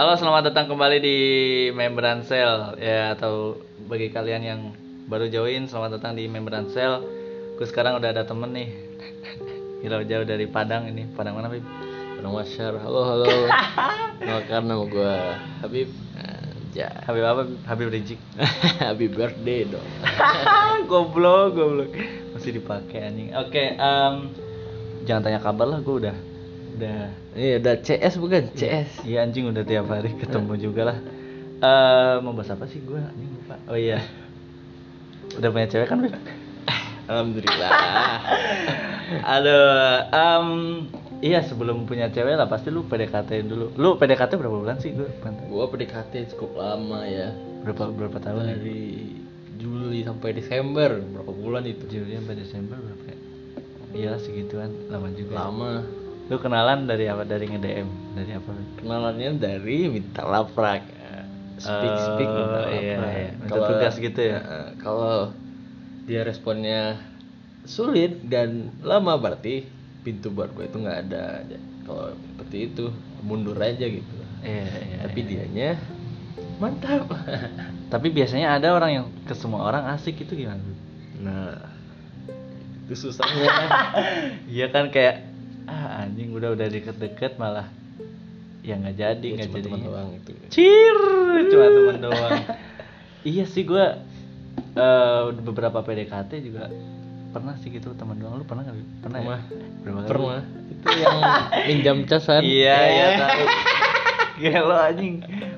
Halo, selamat datang kembali di Membran Cell ya atau bagi kalian yang baru join, selamat datang di Membran Cell. Gue sekarang udah ada temen nih. Gila jauh dari Padang ini. Padang mana, Bib? Padang Masyar, halo halo Kenalkan nama gue Habib Ya, Habib apa? Bib? Habib Rizik. Habib birthday dong goblok, goblok. Masih dipakai anjing. Oke, em, jangan tanya kabar lah, gue udah udah Ini ada CS bukan? CS Iya anjing udah tiap hari ketemu juga lah. Eh mau bahas apa sih gue? Anjing lupa. Oh iya. Udah punya cewek kan? Alhamdulillah Aduh, em, iya sebelum punya cewek lah pasti lu PDKT dulu. Lu PDKT berapa bulan sih gue? Gue PDKT cukup lama ya Berapa berapa tahun nih? Dari Juli sampai Desember Berapa bulan itu? Juli sampai Desember berapa ya? Iya segituan, lama juga. Lama Lu kenalan dari apa? Dari nge-DM? Dari apa? Kenalannya dari minta laprak Speak speak minta Oh, iya, laprak iya. Minta tugas gitu ya? Eh, Kalau dia responnya sulit dan lama berarti pintu buat gue itu nggak ada kalau seperti itu mundur aja gitu Iya, iya. tapi iya. dianya mantap Tapi biasanya ada orang yang ke semua orang asik itu gimana? Nah itu susahnya Iya kan kayak anjing udah udah deket-deket malah ya nggak jadi Ya, nggak jadi teman doang itu. Cir cuma teman doang. Iya sih gua eh, beberapa PDKT juga pernah sih gitu teman doang. Lu pernah nggak? Pernah ya? Pernah. kali? pernah. Itu yang minjam casan. Iya iya Eh. tahu. Gelo anjing.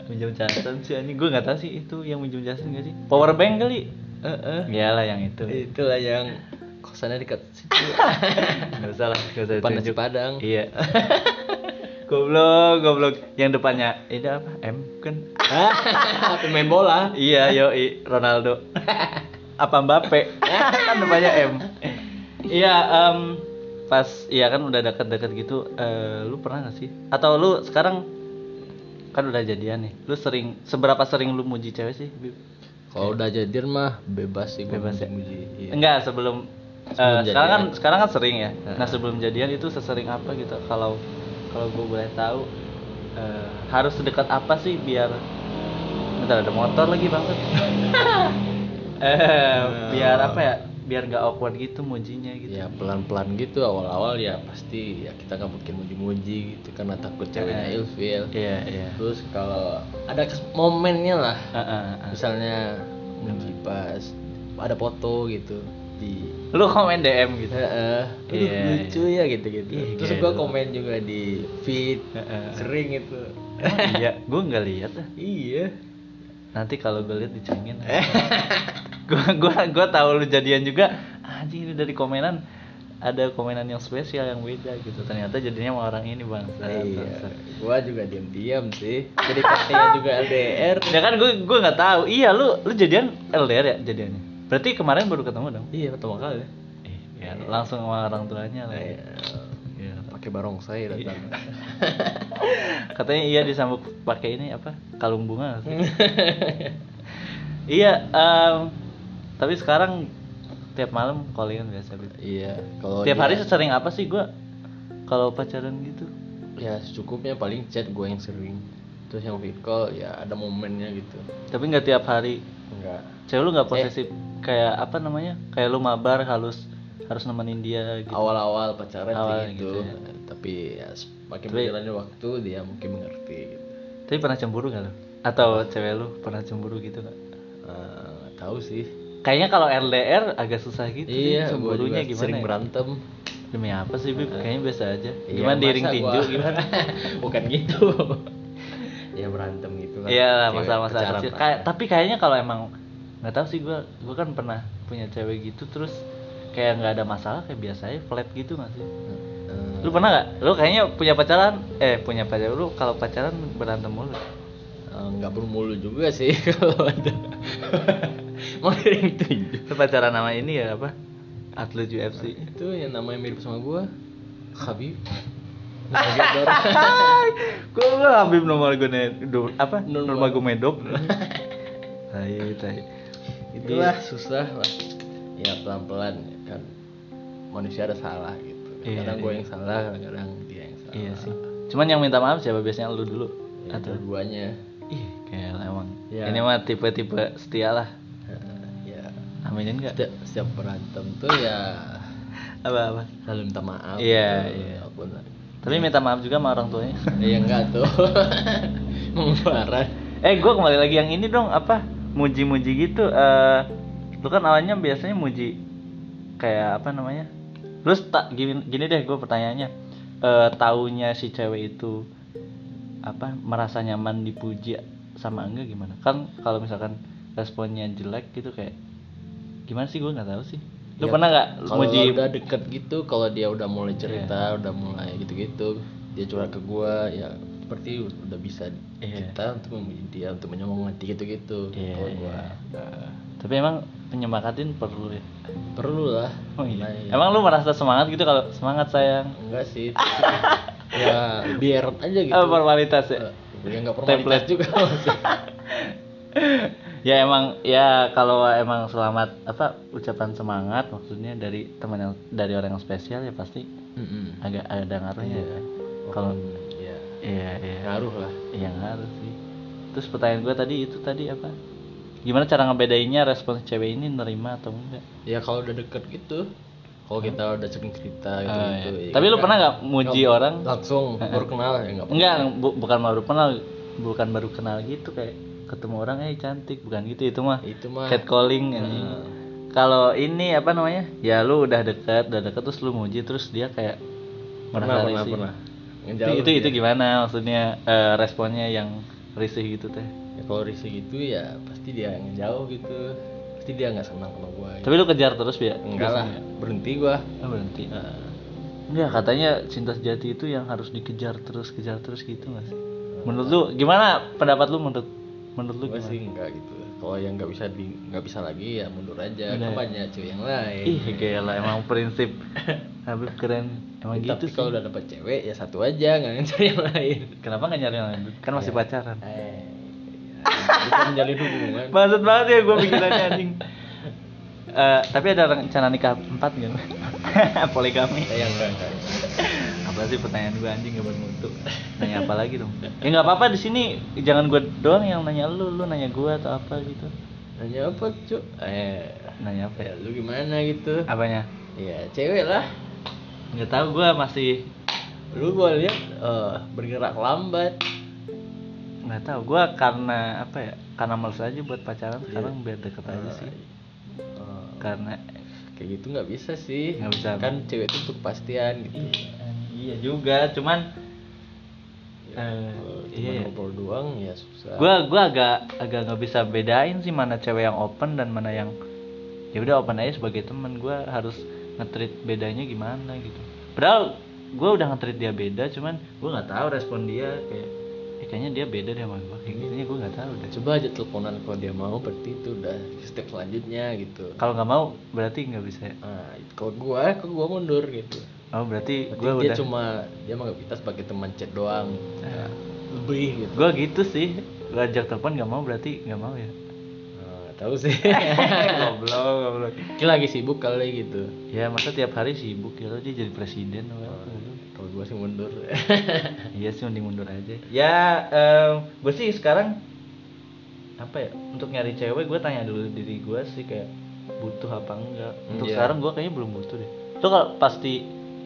Minjem casan sih anjing. Gua nggak tahu sih itu yang minjem casan nggak sih. Power bank kali. Eh, eh. iyalah yang itu. Itulah yang kosannya dekat situ nggak usah lah nggak usah depan nasi padang Iya. goblok, goblok. Yang depannya ini apa? M kan? pemain bola iya, yo Ronaldo. apa Mbappe? kan depannya M. Iya, em, pas iya kan udah deket-deket gitu, eh, lu pernah gak sih? Atau lu sekarang kan udah jadian nih. Lu sering seberapa sering lu muji cewek sih? Kalau udah jadian mah bebas sih Bebas ya? muji Iya. Enggak, sebelum, eh, sekarang kan sekarang kan sering ya. Nah, sebelum jadian itu sesering apa gitu? Kalau kalau gue boleh tahu eh, harus sedekat apa sih biar Bentar ada motor lagi banget. eh, biar apa ya? Biar nggak awkward gitu mujinya gitu. ya pelan-pelan gitu awal-awal ya pasti ya kita nggak mungkin muji-muji gitu karena takut ceweknya Eh. ilfil Iya, iya. terus kalau ada momennya lah Heeh, heeh. misalnya muji pas ada foto gitu di Lu komen DM gitu. Heeh, aduh, Iya, lucu ya gitu-gitu. Ih, Terus gelo. gua komen juga di feed, Heeh. sering itu. iya, gue nggak lihat iya. Nanti kalau gue lihat dicengin. gua gua gua tahu lu jadian juga. Anjing ini dari komenan ada komenan yang spesial yang beda gitu. Ternyata jadinya sama orang ini bang. iya. Gua juga diam-diam sih. Jadi katanya juga LDR. Ya kan gue gue nggak tahu. Iya lu lu jadian LDR ya jadiannya. Berarti kemarin baru ketemu dong. Iya, pertama kali. Eh, ya, langsung sama orang tuanya lah. Iya. Iya. Pakai barongsai datang. Katanya iya disambut pakai ini apa? Kalung bunga. iya. em, tapi sekarang tiap malam callingan biasa. Bib. iya, kalau Tiap dia- hari sesering apa sih gua kalau pacaran gitu? ya secukupnya paling chat gue yang sering. Terus yang video call ya ada momennya gitu. Tapi nggak tiap hari. Enggak. Cewek lu nggak posesif kayak apa namanya? Kayak lu mabar harus harus nemenin dia gitu. Awal-awal pacaran sih Awal gitu. gitu ya. Tapi ya semakin Tapi- berjalannya waktu dia mungkin mengerti gitu. Tapi pernah cemburu nggak lu? Atau cewek lu pernah cemburu gitu nggak? Eh, nggak tahu sih. Kayaknya kalau LDR agak susah gitu. iya, gua cemburunya gimana? sering ya? berantem. Demi apa sih, Bib? Kayaknya biasa aja. Iya, Gimana di masa ring tinju gua- gimana? Bukan gitu. ya berantem gitu kan. Iya, Cewek masalah-masalah pacaran kecil. lah. Kayak tapi kayaknya kalau emang nggak tahu sih gua gua kan pernah punya cewek gitu terus kayak nggak ada masalah kayak biasa aja flat gitu nggak sih? Lu pernah nggak? Lu kayaknya punya pacaran eh punya pacar lu kalau pacaran berantem mulu. eh, nggak bermulu juga sih kalau ada. Mau tinju. Lu pacaran sama ini ya apa? Atlet UFC. Itu yang namanya mirip sama gua. Habib. Gue Habib Nurmagomedov apa? Nurma- Nurmagomedov. Tai tai. Itulah susah lah. Ya pelan-pelan ya kan. Manusia ada salah gitu. Iya, Kadang gue iya. yang salah, kadang-kadang dia yang salah. Iya sih. Cuman yang minta maaf siapa biasanya lu dulu? ya, Atau- dua-duanya ih kayak emang Ya. ini mah tipe-tipe setia lah Eh, ya aminin nggak setiap, setiap berantem tuh ya apa apa saling minta maaf Iya, gitu. iya. Walaupun tapi minta maaf juga sama orang tuanya ya enggak tuh membarang eh gue kembali lagi yang ini dong apa muji-muji gitu eh lu kan awalnya biasanya muji kayak apa namanya? Terus tak gini gini deh gue pertanyaannya. Eh taunya si cewek itu apa merasa nyaman dipuji sama enggak gimana? Kan kalau misalkan responnya jelek gitu kayak gimana sih? Gue nggak tahu sih. Lu Ya, pernah nggak kalau muji? udah deket gitu kalau dia udah mulai cerita udah mulai gitu-gitu dia curhat ke gua ya seperti udah bisa Iya. kita untuk memuji dia untuk menyemangati gitu-gitu Iya, kalau gua iya. tapi emang penyemakatin perlu ya perlu lah oh iya Nah, iya. emang lu merasa semangat gitu kalau semangat sayang enggak sih ya biar aja gitu Oh, formalitas ya ya nggak formalitas Template. juga ya emang ya kalau emang selamat apa ucapan semangat maksudnya dari teman yang dari orang yang spesial ya pasti Mm-mm. agak ada ngaruhnya Iya. kalau iya iya ngaruh lah iya ngaruh sih terus pertanyaan gue tadi itu tadi apa gimana cara ngebedainnya respon cewek ini nerima atau enggak ya kalau udah deket gitu kalau kita udah sering cerita gitu, Oh, gitu iya. ya Tapi lu pernah nggak muji nggak orang? langsung baru kenal ya nggak enggak bu- bukan baru kenal bukan baru kenal gitu kayak ketemu orang eh cantik bukan gitu itu mah itu mah catcalling anjing. Nah. Kalau ini apa namanya? Ya lu udah deket, udah deket terus lu muji terus dia kayak pernah merasa pernah risih. Itu itu, itu dia. gimana maksudnya eh, responnya yang risih gitu teh. ya kalau risih gitu ya pasti dia ngejauh gitu pasti dia nggak senang sama gua gitu. Tapi lu kejar terus ya? enggak lah berhenti gua Oh, berhenti. Nah, Enggak, katanya cinta sejati itu yang harus dikejar terus, kejar terus gitu mas. Menurut lu gimana pendapat lu menurut menurut lu gimana? sih enggak gitu kalau yang nggak bisa di nggak bisa lagi ya mundur aja Udah. kan banyak cewek yang lain Ih, gila emang prinsip Habib keren. Emang tapi gitu sih. kalau udah dapet cewek ya satu aja nggak cari yang lain Kenapa nggak nyari yang lain? Kan masih Ya. pacaran. eh ya, bisa menjalin hubungan Maksud banget ya gue pikirannya anjing. Eh, tapi ada rencana nikah empat gitu. Poligami. saya enggak sih pertanyaan gue anjing gak bermutu? Nanya apa lagi dong? Ya nggak apa-apa di sini jangan gue doang yang nanya lu, lu nanya gue atau apa gitu. nanya apa cuk eh Nanya apa ya? lu gimana gitu Apanya? ya cewek lah Nggak tahu gue masih lu gua lihat eh, bergerak lambat nggak tahu gue karena apa ya karena males aja buat pacaran sekarang biar deket aja sih Eh, karena kayak gitu nggak bisa sih Nggak bisa. kan cewek itu untuk kepastian gitu iya juga cuman Ya, Eh, cuma iya. ngobrol doang ya susah. Gue gua agak agak nggak bisa bedain sih mana cewek yang open dan mana yang ya udah open aja sebagai teman. Gue harus ngetrit bedanya gimana gitu. Padahal gue udah ngetrit dia beda cuman gue nggak tahu respon dia kayak eh, kayaknya dia beda deh sama gue kayak gini gue nggak tahu deh. Coba aja teleponan kalau dia mau berarti itu udah step selanjutnya gitu. Kalau nggak mau berarti nggak bisa nah itu kalau gua kalau gua mundur gitu oh berarti berarti gue dia udah cuma dia menganggap kita sebagai teman chat doang. Ya, lebih gitu. Gue gitu sih. Gue ajak telepon nggak mau berarti nggak mau ya? Nah, tahu sih. Goblok goblok. Mungkin lagi sibuk kali gitu. Ya masa tiap hari sibuk ya lo dia jadi presiden. Apa kalau gua sih mundur. Iya sih mending mundur aja. Ya gue sih sekarang apa ya untuk nyari cewek gue tanya dulu diri gue sih kayak butuh apa enggak. Untuk Iya. sekarang gue kayaknya belum butuh deh. Lo kalau pasti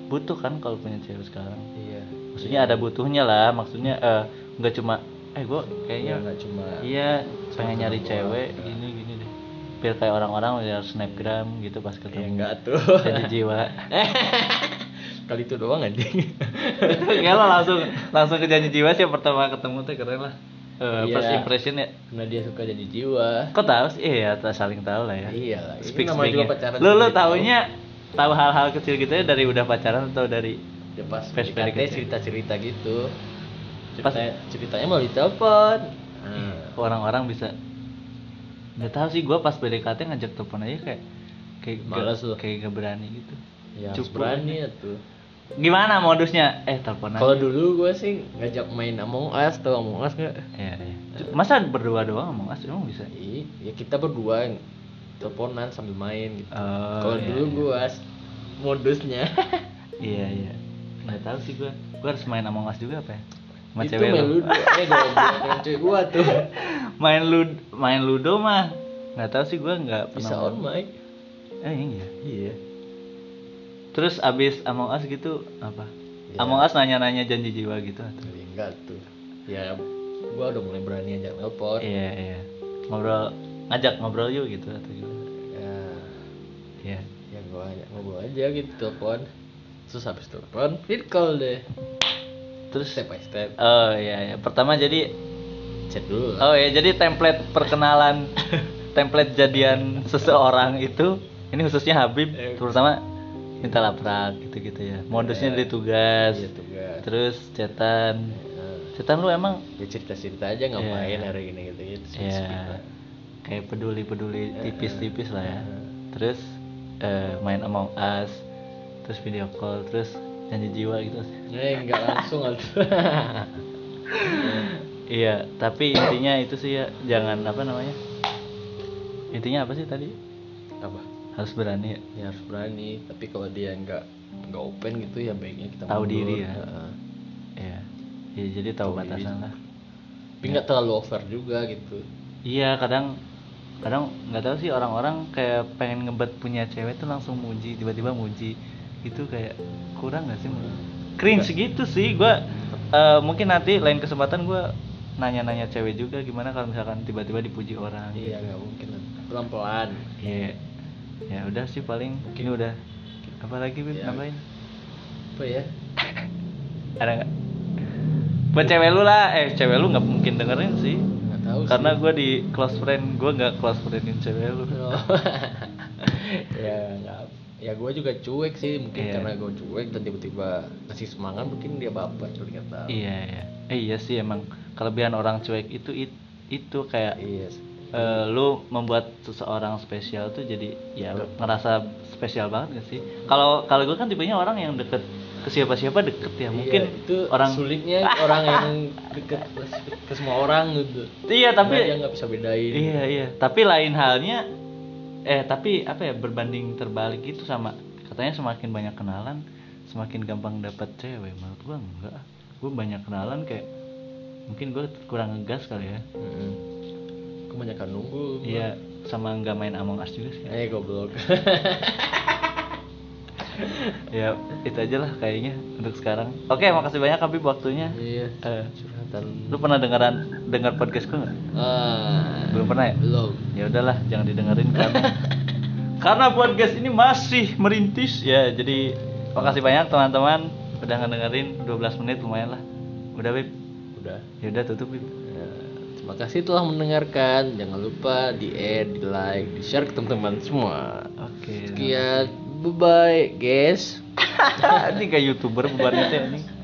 butuh kan kalau punya cewek sekarang? Iya. Maksudnya ada butuhnya lah maksudnya eh, nggak cuma eh gue kayaknya Iya, nggak cuma iya pengen nyari cewek gini gini deh. Biar kayak orang-orang biar snapgram gitu pas ya ketemu enggak tuh. Jadi jiwa. Kali itu doang anjing. Kayak lo langsung langsung ke janji jiwa sih yang pertama ketemu tuh keren lah. Eh, Iya. First impression ya. karena dia suka jadi jiwa. Kok tahu sih? Iya, saling tahu lah ya. iya lah. Ini Speak namanya juga pacaran Lu lu taunya tahu hal-hal kecil gitu ya dari udah pacaran atau dari tahu. ya pas PDKT PDKT. cerita cerita gitu Pas- cerita ceritanya melalui telepon nah, orang-orang bisa nggak tahu sih gua pas PDKT ngajak telepon aja kayak kayak Males lu. kayak gak berani gitu. ya Cukup. berani ya tuh Gimana modusnya? Eh telepon aja. kalau dulu gue sih ngajak main Among Us tuh Among Us nggak Iya, iya. Masa berdua doang ngomong as emang bisa? Ih, ya kita berdua teleponan sambil main gitu. Oh, kalau iya, dulu iya. gua modusnya. Iya, iya. Nggak tahu sih gua. Gua harus main Among Us juga apa ya? sama itu cewek main lu. Ludo. Eh yang cewek gua tuh. Main lud main ludo mah nggak tahu sih gue nggak pernah bisa on mic eh iya iya. Terus abis Among Us gitu apa? Ya. Among Us nanya-nanya janji jiwa gitu atau? Tapi enggak tuh. Ya gua udah mulai berani ajak nelpon. Iya iya. Ngobrol ngajak ngobrol yuk gitu atau gimana? Ya iya ya gua ajak ngobrol aja gitu telepon terus habis telepon vid call deh. Terus? Step by step. Oh iya iya. Pertama jadi chat dulu lah. Oh iya jadi template perkenalan template jadian seseorang itu ini khususnya Habib Eh. terutama minta laprak gitu-gitu ya. Modusnya dari tugas. Iya tugas. Terus chatan. Nah, chatan lu emang ya cerita cerita aja ngapain Iya. hari ini gitu gitu ya kayak peduli-peduli Eh, tipis-tipis lah ya. eh. terus eh, main Among Us terus video call terus janji jiwa gitu. Eh enggak langsung iya tapi intinya itu sih ya jangan apa namanya. Intinya apa sih tadi? Apa? Harus berani ya? Ya harus berani. Tapi kalau dia enggak enggak open gitu ya baiknya kita Tahu mundur. diri ya. Iya. Ya, jadi tahu Tahu diri. batasan lah. Tapi nggak terlalu over juga gitu. Iya kadang kadang nggak tahu sih orang-orang kayak pengen ngebet punya cewek tuh langsung muji tiba-tiba muji. Itu kayak kurang nggak sih cringe gitu sih gua eh, mungkin nanti lain kesempatan gua nanya-nanya cewek juga gimana kalau misalkan tiba-tiba dipuji orang iya nggak mungkin pelan pelan Iya. Ya udah sih paling ini udah. Apa lagi Bib? Ya. nambahin? apa ya? Ada nggak? Buat cewek lu lah, eh cewek lu nggak mungkin dengerin sih. Tahu. Karena gue di close friend, gue nggak close friendin cewek lu. Oh. ya nggak ya gue juga cuek sih mungkin Iya. karena gue cuek dan tiba-tiba ngasih semangat mungkin dia baper kali nggak tahu Iya, iya. Eh iya sih emang kelebihan orang cuek itu it- itu kayak iya eh, lu membuat seseorang spesial tuh jadi ya ngerasa spesial banget gak sih? Kalau kalau gue kan tipenya orang yang deket ke siapa-siapa deket ya. Mungkin Iya, itu orang sulitnya orang yang deket ke semua orang gitu Iya, tapi dia nggak bisa bedain Iya iya, tapi lain halnya eh tapi apa ya berbanding terbalik itu sama katanya semakin banyak kenalan semakin gampang dapat cewek menurut gua enggak. Gua banyak kenalan kayak mungkin gua kurang ngegas kali ya. Mm-mm. kebanyakan nunggu. Iya, sama nggak main Among Us juga sih. eh goblok ya, itu aja lah kayaknya untuk sekarang. Oke, makasih banyak Habib waktunya. iya Eh, curhatan. lu pernah dengeran dengar podcast gua nggak? ah Belum pernah ya? belum. Ya udahlah jangan didengerin karena karena podcast ini masih merintis. Ya jadi makasih banyak teman-teman. Udah ngedengerin 12 menit lumayan lah. Udah Bib? Udah. Ya udah tutup Bib. Ya, terima kasih telah mendengarkan. Jangan lupa di add di like di share ke teman-teman semua. Oke. Sekian bye bye guys. Ini kayak youtuber bubarnya teh ini